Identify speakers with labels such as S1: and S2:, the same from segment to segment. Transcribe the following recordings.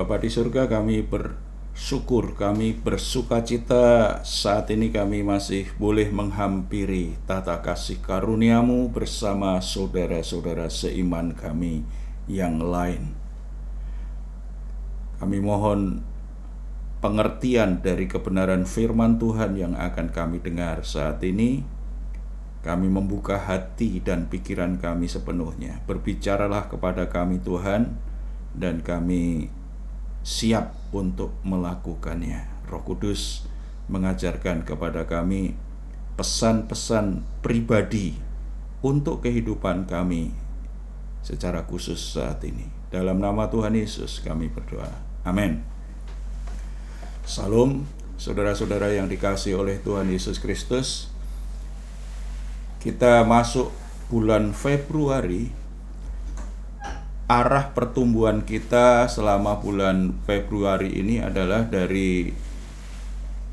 S1: Bapa di surga kami bersyukur, kami bersuka cita saat ini kami masih boleh menghampiri tata kasih karuniamu bersama saudara-saudara seiman kami yang lain. Kami mohon pengertian dari kebenaran firman Tuhan yang akan kami dengar saat ini. Kami membuka hati dan pikiran kami sepenuhnya. Berbicaralah kepada kami Tuhan dan kami siap untuk melakukannya. Roh Kudus mengajarkan kepada kami pesan-pesan pribadi untuk kehidupan kami secara khusus saat ini. Dalam nama Tuhan Yesus kami berdoa. Amin. Salam, saudara-saudara yang dikasih oleh Tuhan Yesus Kristus. Kita masuk bulan Februari arah pertumbuhan kita selama bulan Februari ini adalah dari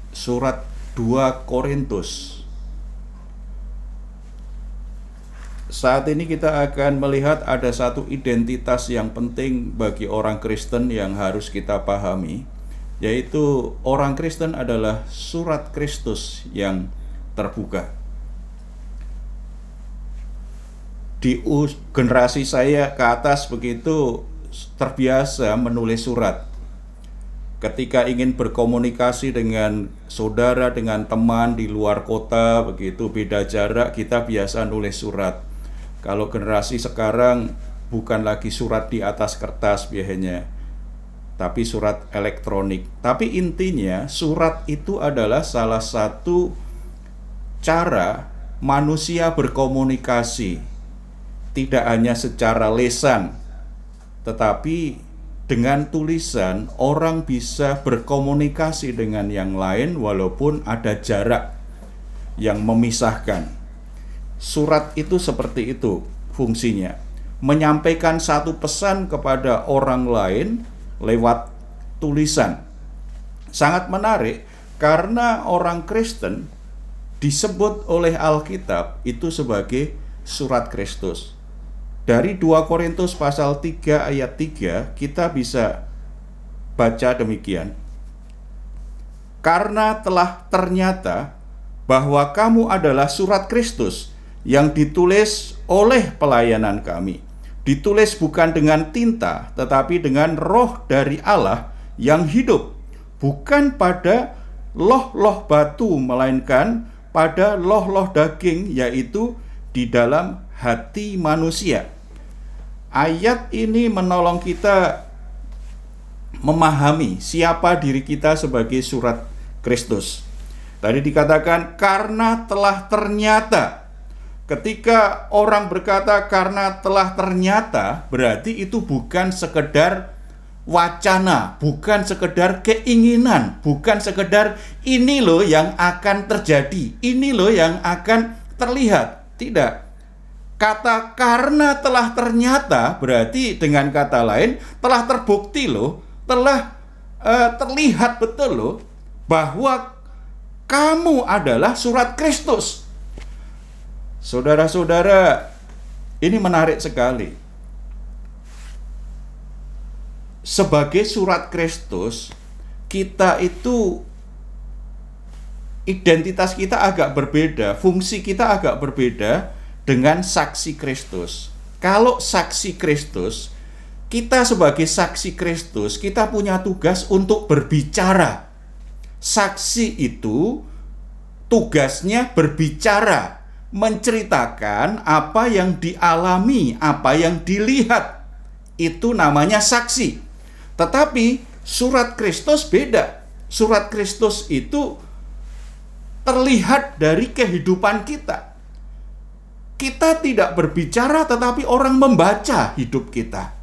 S1: surat 2 Korintus. Saat ini kita akan melihat ada satu identitas yang penting bagi orang Kristen yang harus kita pahami, yaitu orang Kristen adalah surat Kristus yang terbuka. Di generasi saya ke atas begitu terbiasa menulis surat. Ketika ingin berkomunikasi dengan saudara, dengan teman di luar kota, begitu beda jarak, kita biasa nulis surat. Kalau generasi sekarang bukan lagi surat di atas kertas biasanya, tapi surat elektronik. Tapi intinya, surat itu adalah salah satu cara manusia berkomunikasi tidak hanya secara lesan, tetapi dengan tulisan orang bisa berkomunikasi dengan yang lain walaupun ada jarak yang memisahkan. Surat itu seperti itu fungsinya, menyampaikan satu pesan kepada orang lain lewat tulisan. Sangat menarik karena orang Kristen disebut oleh Alkitab itu sebagai surat Kristus. Dari 2 Korintus pasal 3 ayat 3 kita bisa baca demikian. Karena telah ternyata bahwa kamu adalah surat Kristus yang ditulis oleh pelayanan kami. Ditulis bukan dengan tinta, tetapi dengan roh dari Allah yang hidup. Bukan pada loh-loh batu, melainkan pada loh-loh daging, yaitu di dalam hati manusia ayat ini menolong kita memahami siapa diri kita sebagai surat Kristus. Tadi dikatakan karena telah ternyata. Ketika orang berkata karena telah ternyata, berarti itu bukan sekedar wacana, bukan sekedar keinginan, bukan sekedar ini loh yang akan terjadi, ini loh yang akan terlihat. Tidak. Kata karena telah ternyata berarti dengan kata lain telah terbukti loh, telah uh, terlihat betul loh bahwa kamu adalah surat Kristus. Saudara-saudara, ini menarik sekali. Sebagai surat Kristus, kita itu identitas kita agak berbeda, fungsi kita agak berbeda dengan saksi Kristus. Kalau saksi Kristus, kita sebagai saksi Kristus, kita punya tugas untuk berbicara. Saksi itu tugasnya berbicara, menceritakan apa yang dialami, apa yang dilihat. Itu namanya saksi. Tetapi surat Kristus beda. Surat Kristus itu terlihat dari kehidupan kita kita tidak berbicara tetapi orang membaca hidup kita.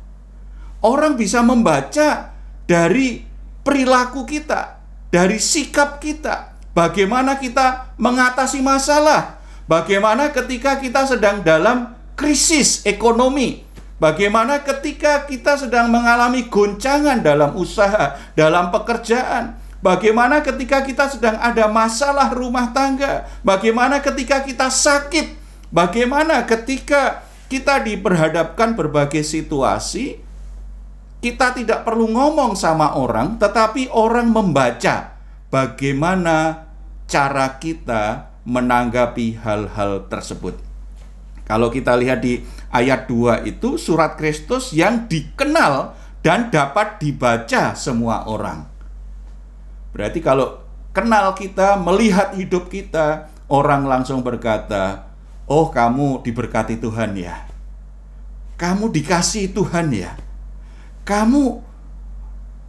S1: Orang bisa membaca dari perilaku kita, dari sikap kita, bagaimana kita mengatasi masalah, bagaimana ketika kita sedang dalam krisis ekonomi, bagaimana ketika kita sedang mengalami goncangan dalam usaha, dalam pekerjaan, bagaimana ketika kita sedang ada masalah rumah tangga, bagaimana ketika kita sakit, Bagaimana ketika kita diperhadapkan berbagai situasi, kita tidak perlu ngomong sama orang, tetapi orang membaca bagaimana cara kita menanggapi hal-hal tersebut. Kalau kita lihat di ayat 2 itu surat Kristus yang dikenal dan dapat dibaca semua orang. Berarti kalau kenal kita, melihat hidup kita, orang langsung berkata, "Oh, kamu diberkati Tuhan ya. Kamu dikasih Tuhan ya." kamu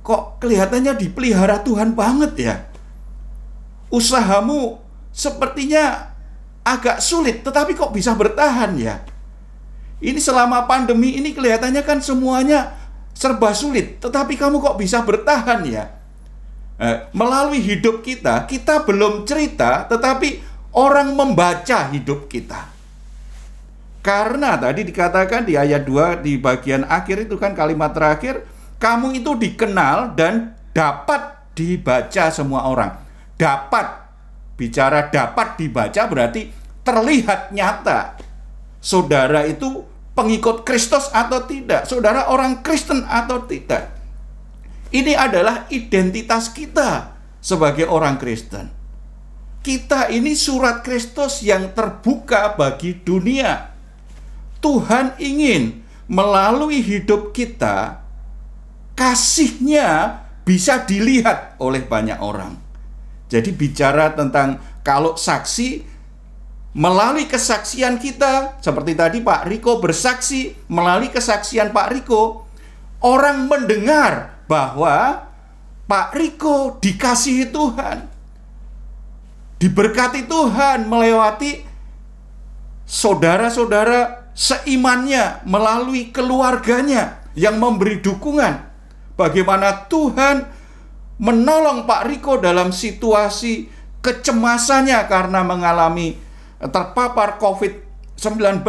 S1: kok kelihatannya dipelihara Tuhan banget ya. Usahamu sepertinya agak sulit, tetapi kok bisa bertahan ya. Ini selama pandemi ini kelihatannya kan semuanya serba sulit, tetapi kamu kok bisa bertahan ya. Eh, melalui hidup kita, kita belum cerita, tetapi orang membaca hidup kita. Karena tadi dikatakan di ayat 2 di bagian akhir itu kan kalimat terakhir, kamu itu dikenal dan dapat dibaca semua orang. Dapat bicara dapat dibaca berarti terlihat nyata. Saudara itu pengikut Kristus atau tidak? Saudara orang Kristen atau tidak? Ini adalah identitas kita sebagai orang Kristen. Kita ini surat Kristus yang terbuka bagi dunia Tuhan ingin melalui hidup kita kasihnya bisa dilihat oleh banyak orang. Jadi bicara tentang kalau saksi melalui kesaksian kita seperti tadi Pak Riko bersaksi melalui kesaksian Pak Riko orang mendengar bahwa Pak Riko dikasihi Tuhan diberkati Tuhan melewati saudara-saudara seimannya melalui keluarganya yang memberi dukungan. Bagaimana Tuhan menolong Pak Riko dalam situasi kecemasannya karena mengalami terpapar COVID-19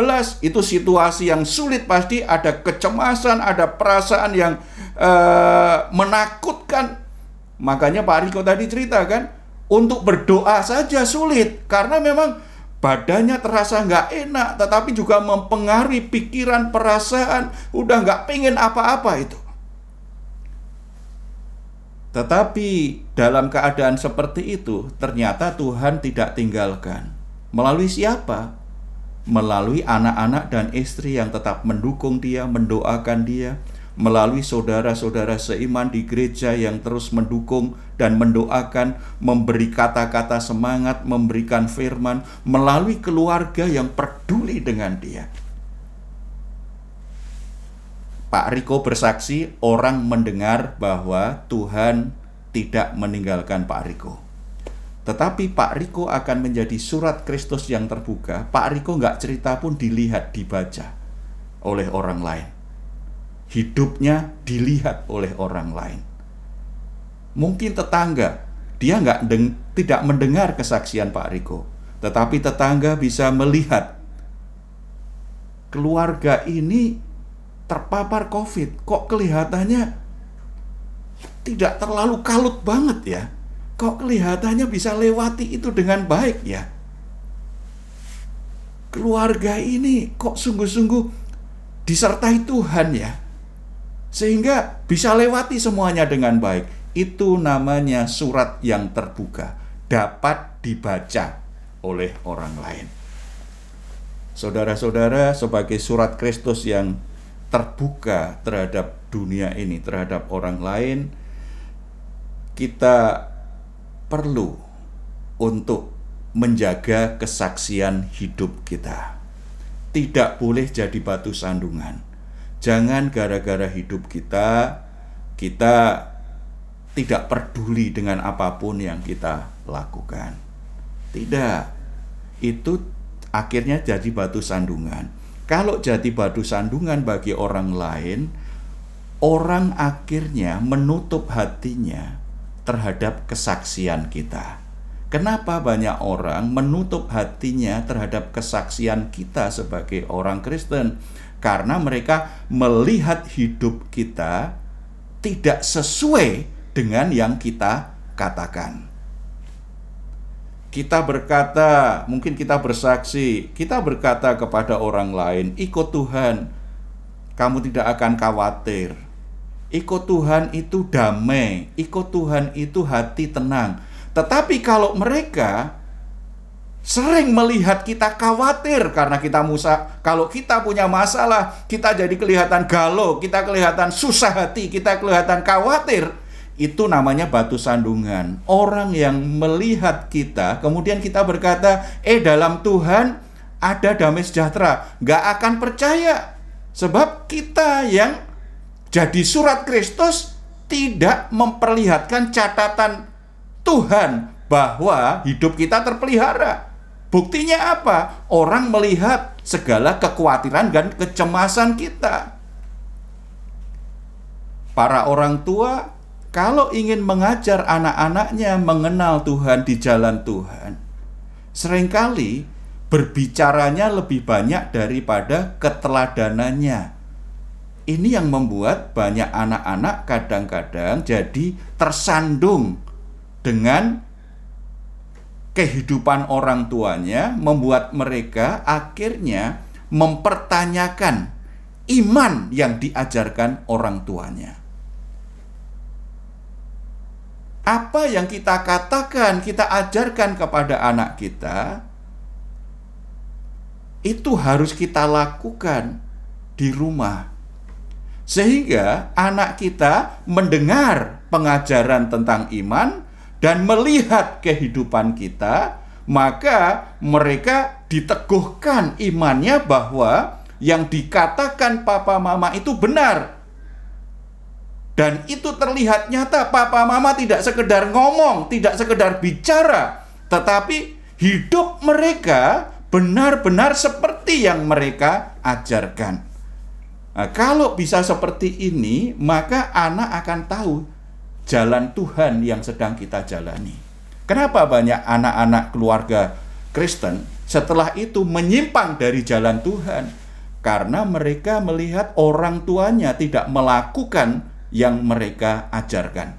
S1: itu situasi yang sulit pasti ada kecemasan, ada perasaan yang uh, menakutkan. Makanya Pak Riko tadi ceritakan untuk berdoa saja sulit karena memang badannya terasa nggak enak, tetapi juga mempengaruhi pikiran, perasaan, udah nggak pengen apa-apa itu. Tetapi dalam keadaan seperti itu, ternyata Tuhan tidak tinggalkan. Melalui siapa? Melalui anak-anak dan istri yang tetap mendukung dia, mendoakan dia, melalui saudara-saudara seiman di gereja yang terus mendukung dan mendoakan, memberi kata-kata semangat, memberikan firman, melalui keluarga yang peduli dengan dia. Pak Riko bersaksi, orang mendengar bahwa Tuhan tidak meninggalkan Pak Riko. Tetapi Pak Riko akan menjadi surat Kristus yang terbuka. Pak Riko nggak cerita pun dilihat, dibaca oleh orang lain hidupnya dilihat oleh orang lain. Mungkin tetangga, dia nggak deng, tidak mendengar kesaksian Pak Riko, tetapi tetangga bisa melihat keluarga ini terpapar COVID. Kok kelihatannya tidak terlalu kalut banget ya? Kok kelihatannya bisa lewati itu dengan baik ya? Keluarga ini kok sungguh-sungguh disertai Tuhan ya? Sehingga bisa lewati semuanya dengan baik. Itu namanya surat yang terbuka, dapat dibaca oleh orang lain. Saudara-saudara, sebagai surat Kristus yang terbuka terhadap dunia ini, terhadap orang lain, kita perlu untuk menjaga kesaksian hidup kita. Tidak boleh jadi batu sandungan Jangan gara-gara hidup kita, kita tidak peduli dengan apa pun yang kita lakukan. Tidak, itu akhirnya jadi batu sandungan. Kalau jadi batu sandungan bagi orang lain, orang akhirnya menutup hatinya terhadap kesaksian kita. Kenapa banyak orang menutup hatinya terhadap kesaksian kita sebagai orang Kristen? Karena mereka melihat hidup kita tidak sesuai dengan yang kita katakan. Kita berkata, mungkin kita bersaksi, kita berkata kepada orang lain, "Ikut Tuhan, kamu tidak akan khawatir." Ikut Tuhan itu damai, ikut Tuhan itu hati tenang. Tetapi kalau mereka sering melihat kita khawatir karena kita musa kalau kita punya masalah kita jadi kelihatan galau kita kelihatan susah hati kita kelihatan khawatir. Itu namanya batu sandungan. Orang yang melihat kita kemudian kita berkata eh dalam Tuhan ada damai sejahtera. Nggak akan percaya. Sebab kita yang jadi surat Kristus tidak memperlihatkan catatan Tuhan bahwa hidup kita terpelihara Buktinya apa? Orang melihat segala kekhawatiran dan kecemasan kita. Para orang tua kalau ingin mengajar anak-anaknya mengenal Tuhan di jalan Tuhan, sering kali berbicaranya lebih banyak daripada keteladanannya. Ini yang membuat banyak anak-anak kadang-kadang jadi tersandung dengan kehidupan orang tuanya membuat mereka akhirnya mempertanyakan iman yang diajarkan orang tuanya. Apa yang kita katakan, kita ajarkan kepada anak kita, itu harus kita lakukan di rumah, sehingga anak kita mendengar pengajaran tentang iman dan melihat kehidupan kita, maka mereka diteguhkan imannya bahwa yang dikatakan papa mama itu benar. Dan itu terlihat nyata papa mama tidak sekedar ngomong, tidak sekedar bicara, tetapi hidup mereka benar-benar seperti yang mereka ajarkan. Nah, kalau bisa seperti ini, maka anak akan tahu jalan Tuhan yang sedang kita jalani. Kenapa banyak anak-anak keluarga Kristen setelah itu menyimpang dari jalan Tuhan? Karena mereka melihat orang tuanya tidak melakukan yang mereka ajarkan.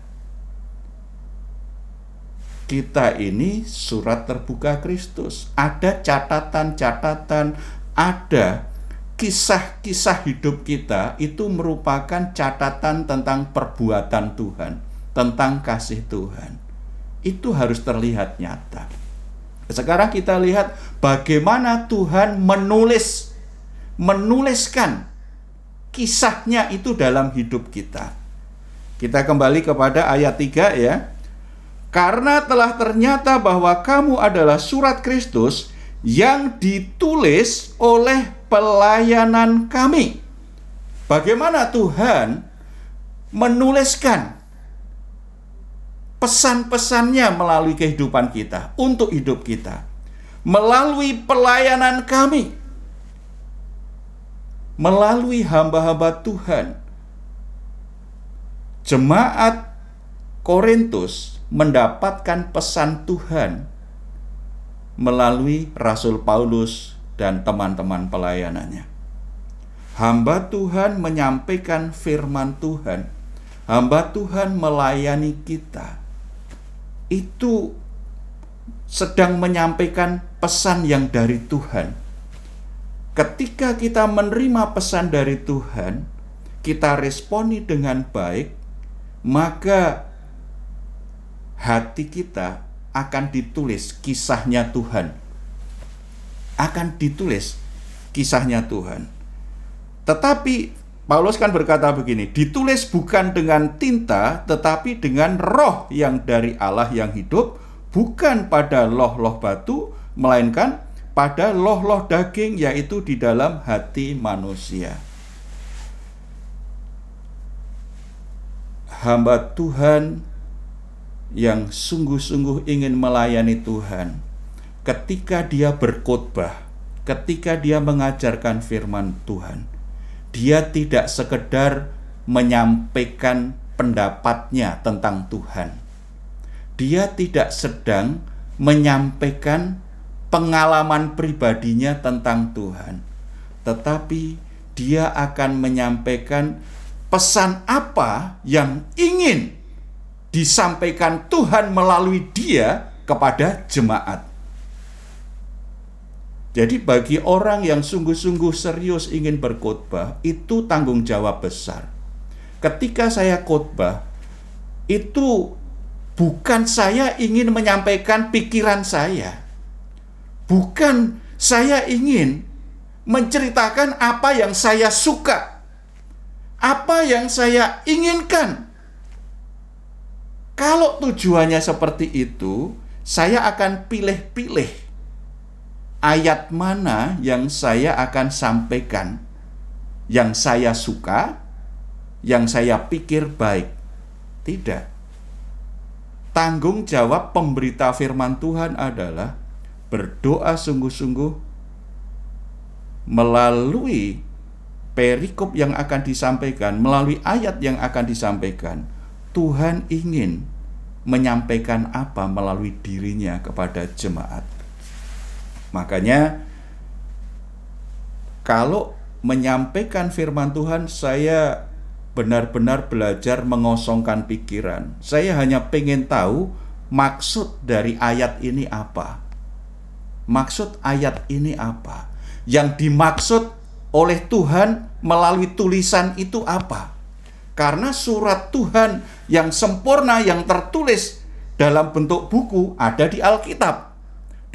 S1: Kita ini surat terbuka Kristus. Ada catatan-catatan, ada kisah-kisah hidup kita itu merupakan catatan tentang perbuatan Tuhan tentang kasih Tuhan. Itu harus terlihat nyata. Sekarang kita lihat bagaimana Tuhan menulis menuliskan kisahnya itu dalam hidup kita. Kita kembali kepada ayat 3 ya. Karena telah ternyata bahwa kamu adalah surat Kristus yang ditulis oleh pelayanan kami. Bagaimana Tuhan menuliskan pesan-pesannya melalui kehidupan kita, untuk hidup kita, melalui pelayanan kami, melalui hamba-hamba Tuhan. Jemaat Korintus mendapatkan pesan Tuhan melalui Rasul Paulus dan teman-teman pelayanannya. Hamba Tuhan menyampaikan firman Tuhan. Hamba Tuhan melayani kita itu sedang menyampaikan pesan yang dari Tuhan. Ketika kita menerima pesan dari Tuhan, kita responi dengan baik, maka hati kita akan ditulis kisahnya Tuhan. Akan ditulis kisahnya Tuhan. Tetapi Paulus kan berkata begini, ditulis bukan dengan tinta tetapi dengan roh yang dari Allah yang hidup, bukan pada loh-loh batu, melainkan pada loh-loh daging yaitu di dalam hati manusia. Hamba Tuhan yang sungguh-sungguh ingin melayani Tuhan, ketika dia berkhotbah, ketika dia mengajarkan firman Tuhan, dia tidak sekedar menyampaikan pendapatnya tentang Tuhan. Dia tidak sedang menyampaikan pengalaman pribadinya tentang Tuhan, tetapi dia akan menyampaikan pesan apa yang ingin disampaikan Tuhan melalui dia kepada jemaat. Jadi bagi orang yang sungguh-sungguh serius ingin berkhotbah, itu tanggung jawab besar. ketika saya khotbah itu bukan saya ingin menyampaikan pikiran saya. Bukan saya ingin menceritakan apa yang saya suka. Apa yang saya inginkan. Kalau tujuannya seperti itu, saya akan pilih-pilih ayat mana yang saya akan sampaikan, yang saya suka, yang saya pikir baik. Tidak. Tanggung jawab pemberita firman Tuhan adalah berdoa sungguh-sungguh melalui perikop yang akan disampaikan, melalui ayat yang akan disampaikan Tuhan ingin menyampaikan apa melalui dirinya kepada jemaat. Makanya kalau menyampaikan firman Tuhan saya benar-benar belajar mengosongkan pikiran. Saya hanya pengen tahu maksud dari ayat ini apa. Maksud ayat ini apa? Yang dimaksud oleh Tuhan melalui tulisan itu apa? Karena surat Tuhan yang sempurna yang tertulis dalam bentuk buku ada di Alkitab.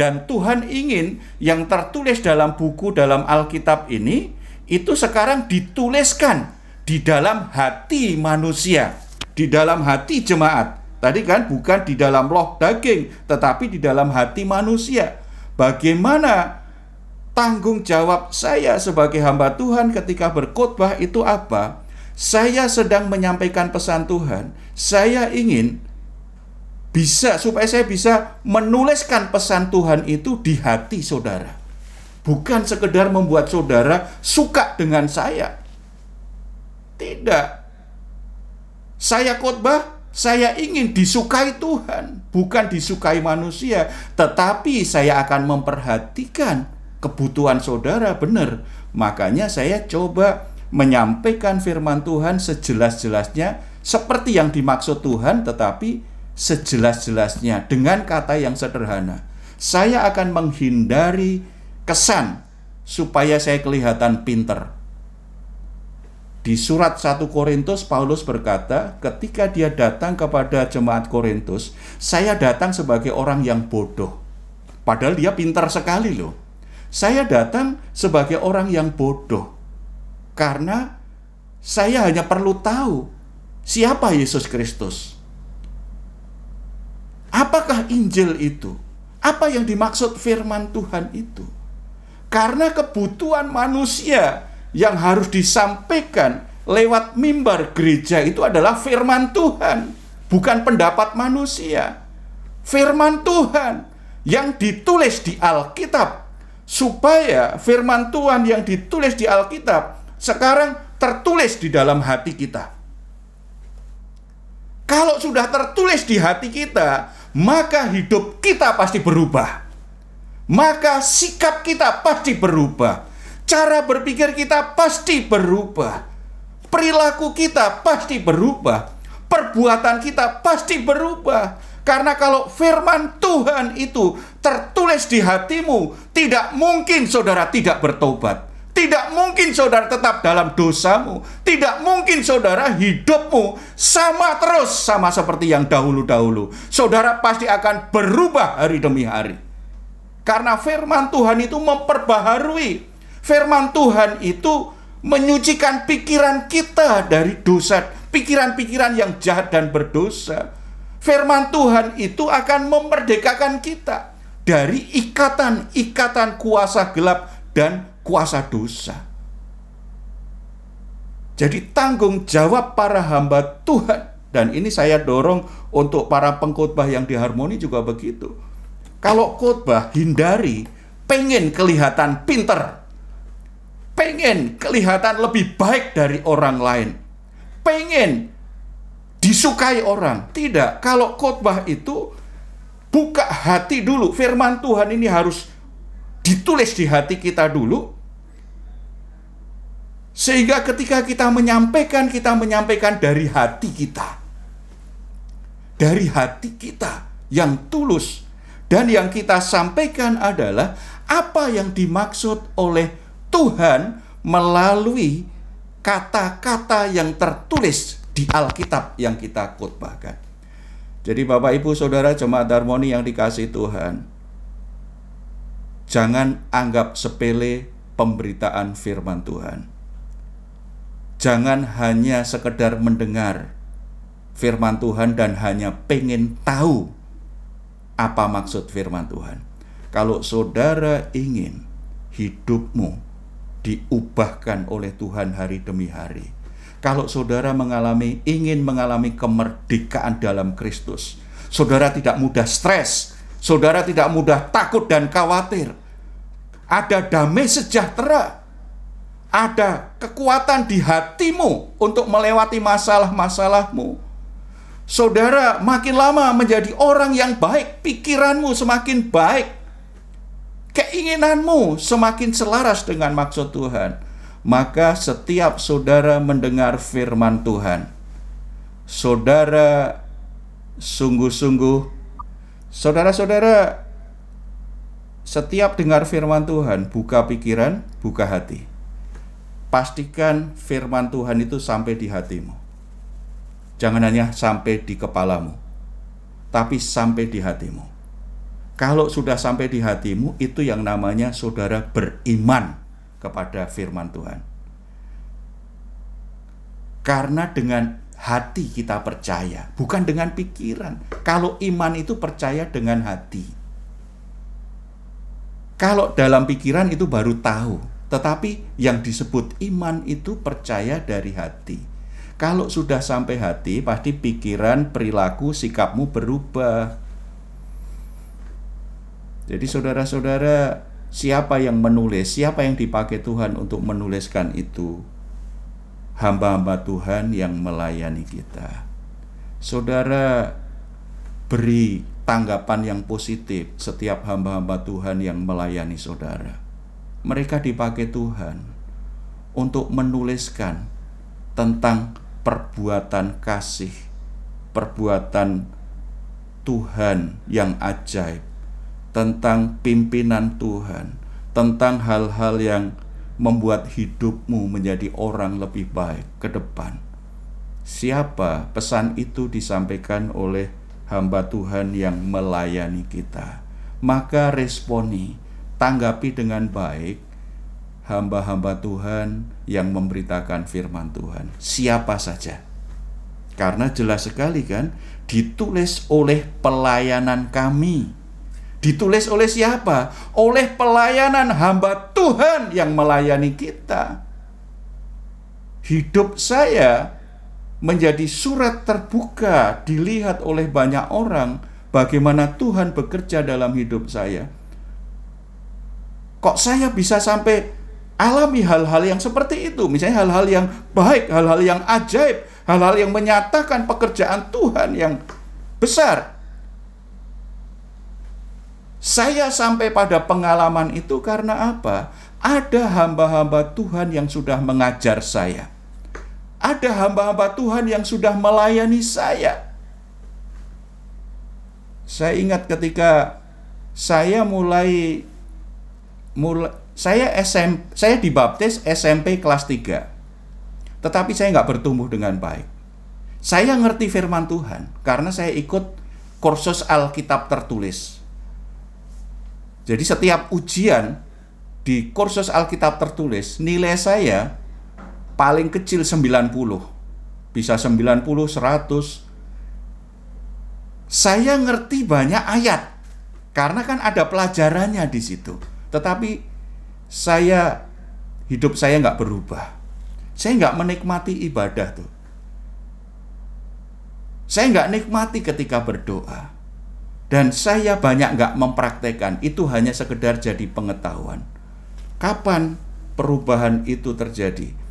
S1: Dan Tuhan ingin yang tertulis dalam buku dalam Alkitab ini itu sekarang dituliskan di dalam hati manusia, di dalam hati jemaat. Tadi kan bukan di dalam loh daging, tetapi di dalam hati manusia. Bagaimana tanggung jawab saya sebagai hamba Tuhan ketika berkhotbah itu apa? saya sedang menyampaikan pesan Tuhan. Saya ingin bisa supaya saya bisa menuliskan pesan Tuhan itu di hati saudara. Bukan sekedar membuat saudara suka dengan saya. Tidak. Saya khotbah, saya ingin disukai Tuhan, bukan disukai manusia, tetapi saya akan memperhatikan kebutuhan saudara benar. Makanya saya coba menyampaikan firman Tuhan sejelas-jelasnya seperti yang dimaksud Tuhan tetapi sejelas-jelasnya dengan kata yang sederhana. Saya akan menghindari kesan supaya saya kelihatan pinter. Di surat 1 Korintus Paulus berkata, ketika dia datang kepada jemaat Korintus, saya datang sebagai orang yang bodoh. Padahal dia pintar sekali loh. Saya datang sebagai orang yang bodoh karena saya hanya perlu tahu siapa Yesus Kristus. Apakah Injil itu? Apa yang dimaksud firman Tuhan itu? Karena kebutuhan manusia yang harus disampaikan lewat mimbar gereja itu adalah firman Tuhan, bukan pendapat manusia. Firman Tuhan yang ditulis di Alkitab, supaya firman Tuhan yang ditulis di Alkitab sekarang tertulis di dalam hati kita. Kalau sudah tertulis di hati kita, maka hidup kita pasti berubah. Maka sikap kita pasti berubah. Cara berpikir kita pasti berubah. Perilaku kita pasti berubah. Perbuatan kita pasti berubah. Karena kalau firman Tuhan itu tertulis di hatimu, tidak mungkin saudara tidak bertobat. Tidak mungkin saudara tetap dalam dosamu. Tidak mungkin saudara hidupmu sama terus sama seperti yang dahulu-dahulu. Saudara pasti akan berubah hari demi hari. Karena firman Tuhan itu memperbaharui. Firman Tuhan itu menyucikan pikiran kita dari dosa, pikiran-pikiran yang jahat dan berdosa. Firman Tuhan itu akan memerdekakan kita dari ikatan-ikatan kuasa gelap dan kuasa dosa. Jadi tanggung jawab para hamba Tuhan dan ini saya dorong untuk para pengkhotbah yang di Harmoni juga begitu. Kalau khotbah hindari pengen kelihatan pinter. Pengen kelihatan lebih baik dari orang lain. Pengen disukai orang. Tidak, kalau khotbah itu buka hati dulu. Firman Tuhan ini harus ditulis di hati kita dulu sehingga ketika kita menyampaikan kita menyampaikan dari hati kita dari hati kita yang tulus dan yang kita sampaikan adalah apa yang dimaksud oleh Tuhan melalui kata-kata yang tertulis di Alkitab yang kita khotbahkan. Jadi Bapak Ibu Saudara jemaat harmoni yang dikasih Tuhan, jangan anggap sepele pemberitaan firman Tuhan. Jangan hanya sekedar mendengar firman Tuhan dan hanya pengen tahu apa maksud firman Tuhan. Kalau saudara ingin hidupmu diubahkan oleh Tuhan hari demi hari, kalau saudara mengalami ingin mengalami kemerdekaan dalam Kristus, saudara tidak mudah stres, saudara tidak mudah takut dan khawatir. Ada damai sejahtera, ada kekuatan di hatimu untuk melewati masalah-masalahmu. Saudara makin lama menjadi orang yang baik, pikiranmu semakin baik, keinginanmu semakin selaras dengan maksud Tuhan. Maka setiap saudara mendengar firman Tuhan, saudara sungguh-sungguh, saudara-saudara, setiap dengar firman Tuhan, buka pikiran, buka hati. Pastikan firman Tuhan itu sampai di hatimu. Jangan hanya sampai di kepalamu, tapi sampai di hatimu. Kalau sudah sampai di hatimu, itu yang namanya saudara beriman kepada firman Tuhan. Karena dengan hati kita percaya, bukan dengan pikiran. Kalau iman itu percaya dengan hati. Kalau dalam pikiran itu baru tahu, tetapi yang disebut iman itu percaya dari hati. Kalau sudah sampai hati, pasti pikiran, perilaku, sikapmu berubah. Jadi saudara-saudara, siapa yang menulis, siapa yang dipakai Tuhan untuk menuliskan itu? Hamba-hamba Tuhan yang melayani kita. Saudara, beri tanggapan yang positif setiap hamba-hamba Tuhan yang melayani saudara. Mereka dipakai Tuhan untuk menuliskan tentang perbuatan kasih, perbuatan Tuhan yang ajaib, tentang pimpinan Tuhan, tentang hal-hal yang membuat hidupmu menjadi orang lebih baik ke depan. Siapa pesan itu disampaikan oleh hamba Tuhan yang melayani kita, maka responi, tanggapi dengan baik hamba-hamba Tuhan yang memberitakan firman Tuhan. Siapa saja. Karena jelas sekali kan ditulis oleh pelayanan kami Ditulis oleh siapa? Oleh pelayanan hamba Tuhan yang melayani kita. Hidup saya menjadi surat terbuka dilihat oleh banyak orang bagaimana Tuhan bekerja dalam hidup saya. Kok saya bisa sampai alami hal-hal yang seperti itu? Misalnya hal-hal yang baik, hal-hal yang ajaib, hal-hal yang menyatakan pekerjaan Tuhan yang besar. Saya sampai pada pengalaman itu karena apa? Ada hamba-hamba Tuhan yang sudah mengajar saya. Ada hamba-hamba Tuhan yang sudah melayani saya. Saya ingat ketika saya mulai mulai saya SM, saya dibaptis SMP kelas 3. Tetapi saya nggak bertumbuh dengan baik. Saya ngerti firman Tuhan karena saya ikut kursus Alkitab tertulis jadi setiap ujian di kursus Alkitab tertulis, nilai saya paling kecil 90. Bisa 90, 100. Saya ngerti banyak ayat. Karena kan ada pelajarannya di situ. Tetapi saya hidup saya nggak berubah. Saya nggak menikmati ibadah tuh. Saya nggak nikmati ketika berdoa. Dan saya banyak nggak mempraktekkan, itu hanya sekedar jadi pengetahuan. Kapan perubahan itu terjadi?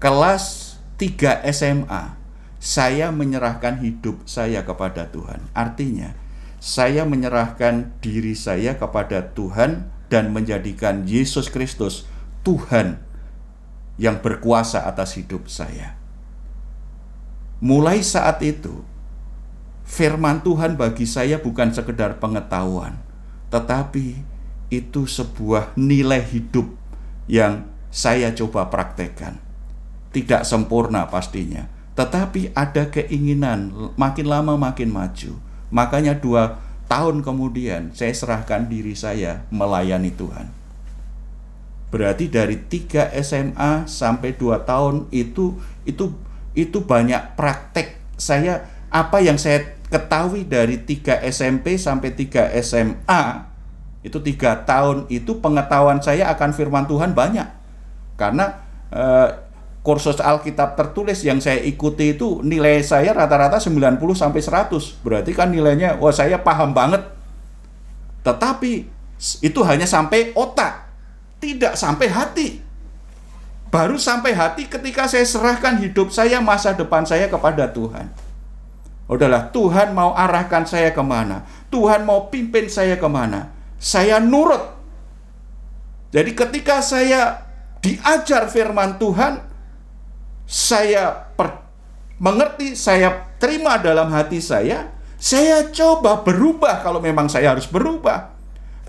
S1: Kelas 3 SMA, saya menyerahkan hidup saya kepada Tuhan. Artinya, saya menyerahkan diri saya kepada Tuhan dan menjadikan Yesus Kristus Tuhan yang berkuasa atas hidup saya. Mulai saat itu, firman Tuhan bagi saya bukan sekedar pengetahuan, tetapi itu sebuah nilai hidup yang saya coba praktekkan. Tidak sempurna pastinya, tetapi ada keinginan makin lama makin maju. Makanya dua tahun kemudian saya serahkan diri saya melayani Tuhan. Berarti dari 3 SMA sampai 2 tahun itu itu itu banyak praktek saya apa yang saya ketahui dari 3 SMP sampai 3 SMA itu tiga tahun itu pengetahuan saya akan firman Tuhan banyak karena eh, kursus Alkitab tertulis yang saya ikuti itu nilai saya rata-rata 90 sampai 100 berarti kan nilainya wah saya paham banget. Tetapi itu hanya sampai otak tidak sampai hati. Baru sampai hati ketika saya serahkan hidup saya masa depan saya kepada Tuhan. Udahlah Tuhan mau arahkan saya ke mana? Tuhan mau pimpin saya ke mana? Saya nurut. Jadi ketika saya diajar firman Tuhan, saya per, mengerti, saya terima dalam hati saya, saya coba berubah kalau memang saya harus berubah.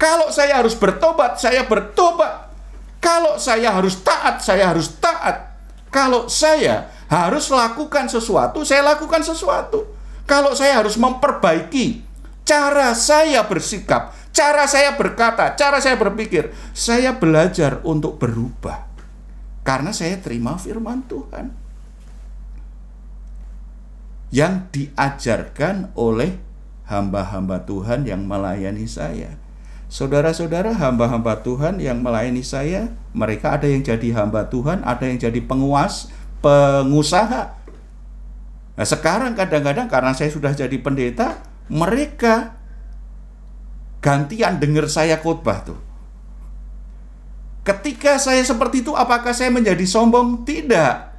S1: Kalau saya harus bertobat, saya bertobat. Kalau saya harus taat, saya harus taat. Kalau saya harus lakukan sesuatu, saya lakukan sesuatu. Kalau saya harus memperbaiki cara saya bersikap, cara saya berkata, cara saya berpikir, saya belajar untuk berubah karena saya terima firman Tuhan yang diajarkan oleh hamba-hamba Tuhan yang melayani saya. Saudara-saudara, hamba-hamba Tuhan yang melayani saya, mereka ada yang jadi hamba Tuhan, ada yang jadi penguas, pengusaha. Nah, sekarang kadang-kadang karena saya sudah jadi pendeta, mereka gantian dengar saya khotbah tuh. Ketika saya seperti itu apakah saya menjadi sombong? Tidak.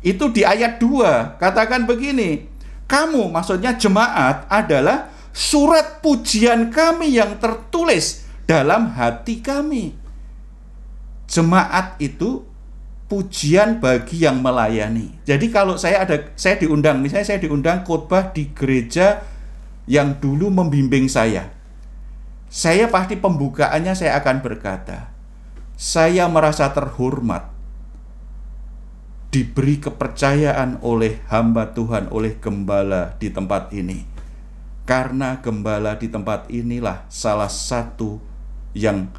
S1: Itu di ayat 2 katakan begini, kamu maksudnya jemaat adalah surat pujian kami yang tertulis dalam hati kami. Jemaat itu pujian bagi yang melayani. Jadi kalau saya ada saya diundang, misalnya saya diundang khotbah di gereja yang dulu membimbing saya saya pasti pembukaannya saya akan berkata, saya merasa terhormat diberi kepercayaan oleh hamba Tuhan, oleh gembala di tempat ini. Karena gembala di tempat inilah salah satu yang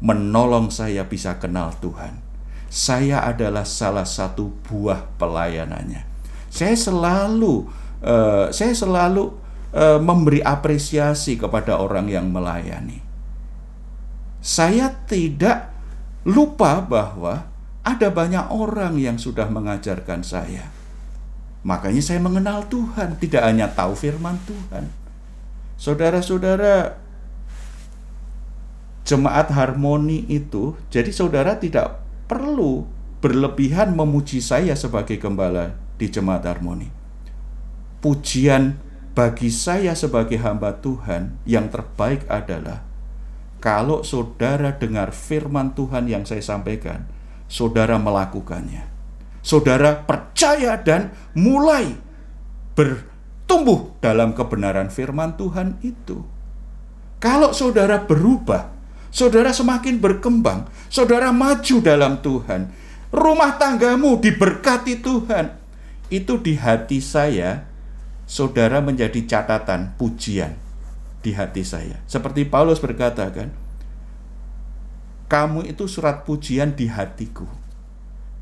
S1: menolong saya bisa kenal Tuhan. Saya adalah salah satu buah pelayanannya. Saya selalu uh, saya selalu e, memberi apresiasi kepada orang yang melayani. Saya tidak lupa bahwa ada banyak orang yang sudah mengajarkan saya. Makanya saya mengenal Tuhan, tidak hanya tahu firman Tuhan. Saudara-saudara, jemaat harmoni itu, jadi saudara tidak perlu berlebihan memuji saya sebagai gembala di jemaat harmoni. Pujian bagi saya sebagai hamba Tuhan yang terbaik adalah kalau saudara dengar firman Tuhan yang saya sampaikan, saudara melakukannya. Saudara percaya dan mulai bertumbuh dalam kebenaran firman Tuhan itu. Kalau saudara berubah, saudara semakin berkembang, saudara maju dalam Tuhan, rumah tanggamu diberkati Tuhan. Itu di hati saya saudara menjadi catatan pujian di hati saya. Seperti Paulus berkata kan, kamu itu surat pujian di hatiku.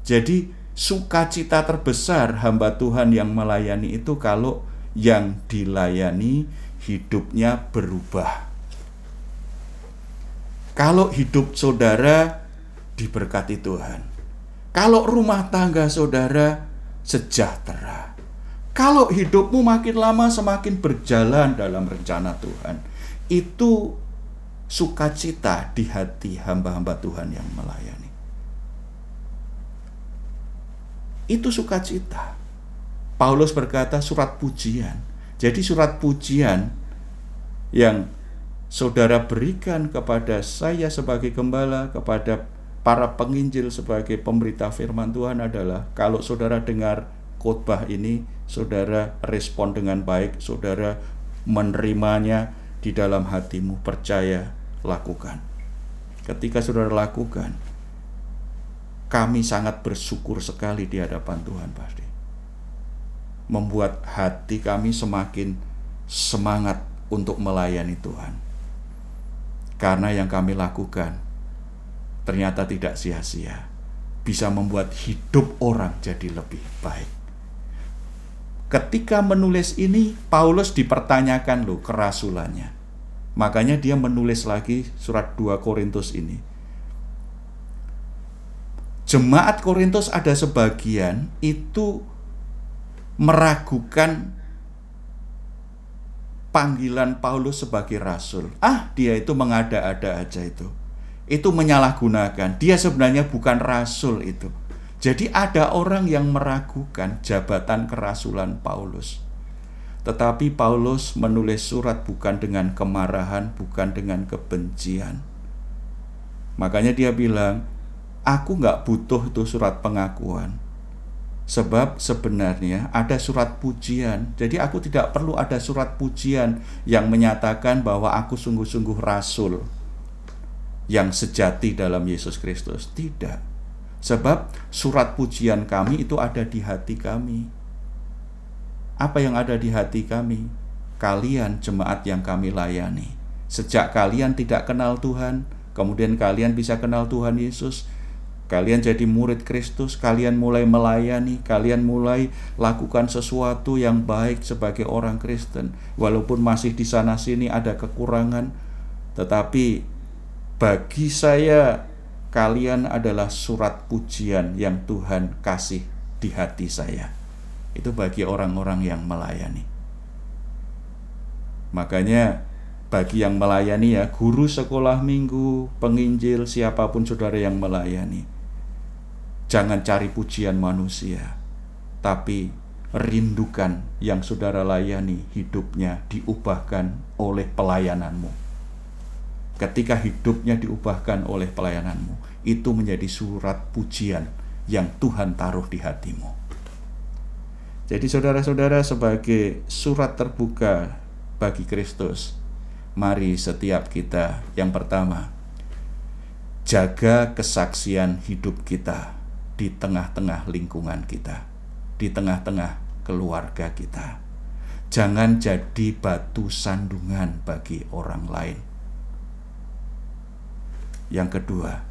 S1: Jadi sukacita terbesar hamba Tuhan yang melayani itu kalau yang dilayani hidupnya berubah. Kalau hidup saudara diberkati Tuhan. Kalau rumah tangga saudara sejahtera kalau hidupmu makin lama semakin berjalan dalam rencana Tuhan, itu sukacita di hati hamba-hamba Tuhan yang melayani. Itu sukacita. Paulus berkata surat pujian. Jadi surat pujian yang saudara berikan kepada saya sebagai gembala, kepada para penginjil sebagai pemberita firman Tuhan adalah kalau saudara dengar khotbah ini saudara respon dengan baik, saudara menerimanya di dalam hatimu, percaya, lakukan. Ketika saudara lakukan, kami sangat bersyukur sekali di hadapan Tuhan pasti. Membuat hati kami semakin semangat untuk melayani Tuhan. Karena yang kami lakukan ternyata tidak sia-sia. Bisa membuat hidup orang jadi lebih baik. Ketika menulis ini, Paulus dipertanyakan loh kerasulannya. Makanya dia menulis lagi surat 2 Korintus ini jemaat Korintus ada sebagian itu meragukan panggilan Paulus sebagai rasul. Ah, dia itu mengada-ada aja itu. Itu menyalahgunakan. Dia sebenarnya bukan rasul itu. Jadi ada orang yang meragukan jabatan kerasulan Paulus. Tetapi Paulus menulis surat bukan dengan kemarahan, bukan dengan kebencian. Makanya dia bilang, aku nggak butuh itu surat pengakuan. Sebab sebenarnya ada surat pujian. Jadi aku tidak perlu ada surat pujian yang menyatakan bahwa aku sungguh-sungguh rasul yang sejati dalam Yesus Kristus. Tidak. Sebab surat pujian kami itu ada di hati kami. Apa yang ada di hati kami? Kalian jemaat yang kami layani. Sejak kalian tidak kenal Tuhan, kemudian kalian bisa kenal Tuhan Yesus, Kalian jadi murid Kristus, kalian mulai melayani, kalian mulai lakukan sesuatu yang baik sebagai orang Kristen. Walaupun masih di sana sini ada kekurangan, tetapi bagi saya kalian adalah surat pujian yang Tuhan kasih di hati saya. Itu bagi orang-orang yang melayani. Makanya bagi yang melayani ya, guru sekolah minggu, penginjil, siapa pun saudara yang melayani Jangan cari pujian manusia, tapi rindukan yang saudara layani hidupnya diubahkan oleh pelayananmu. Ketika hidupnya diubahkan oleh pelayananmu, itu menjadi surat pujian yang Tuhan taruh di hatimu. Jadi saudara-saudara sebagai surat terbuka bagi Kristus, mari setiap kita yang pertama jaga kesaksian hidup kita di tengah-tengah lingkungan kita, di tengah-tengah keluarga kita. Jangan jadi batu sandungan bagi orang lain. Yang kedua,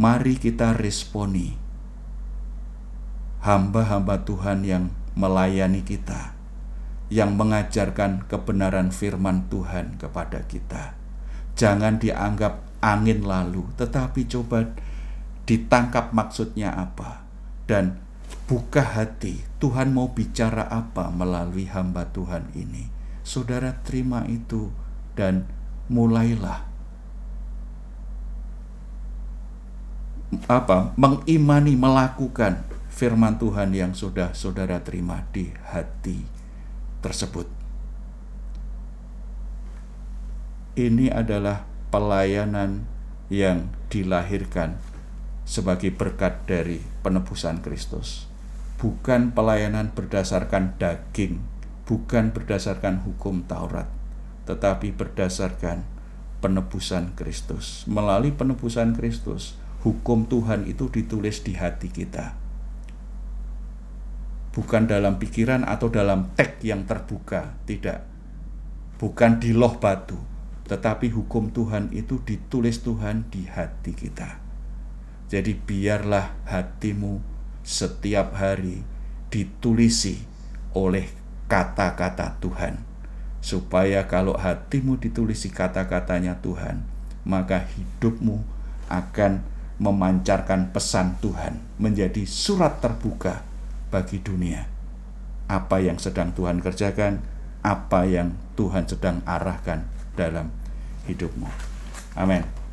S1: mari kita responi hamba-hamba Tuhan yang melayani kita, yang mengajarkan kebenaran firman Tuhan kepada kita. Jangan dianggap angin lalu, tetapi coba ditangkap maksudnya apa dan buka hati Tuhan mau bicara apa melalui hamba Tuhan ini saudara terima itu dan mulailah apa mengimani melakukan firman Tuhan yang sudah saudara terima di hati tersebut ini adalah pelayanan yang dilahirkan sebagai berkat dari penebusan Kristus. Bukan pelayanan berdasarkan daging, bukan berdasarkan hukum Taurat, tetapi berdasarkan penebusan Kristus. Melalui penebusan Kristus, hukum Tuhan itu ditulis di hati kita. Bukan dalam pikiran atau dalam teks yang terbuka, tidak. Bukan di loh batu, tetapi hukum Tuhan itu ditulis Tuhan di hati kita. Jadi biarlah hatimu setiap hari ditulisi oleh kata-kata Tuhan. Supaya kalau hatimu ditulisi kata-katanya Tuhan, maka hidupmu akan memancarkan pesan Tuhan menjadi surat terbuka bagi dunia. Apa yang sedang Tuhan kerjakan, apa yang Tuhan sedang arahkan dalam hidupmu. Amin.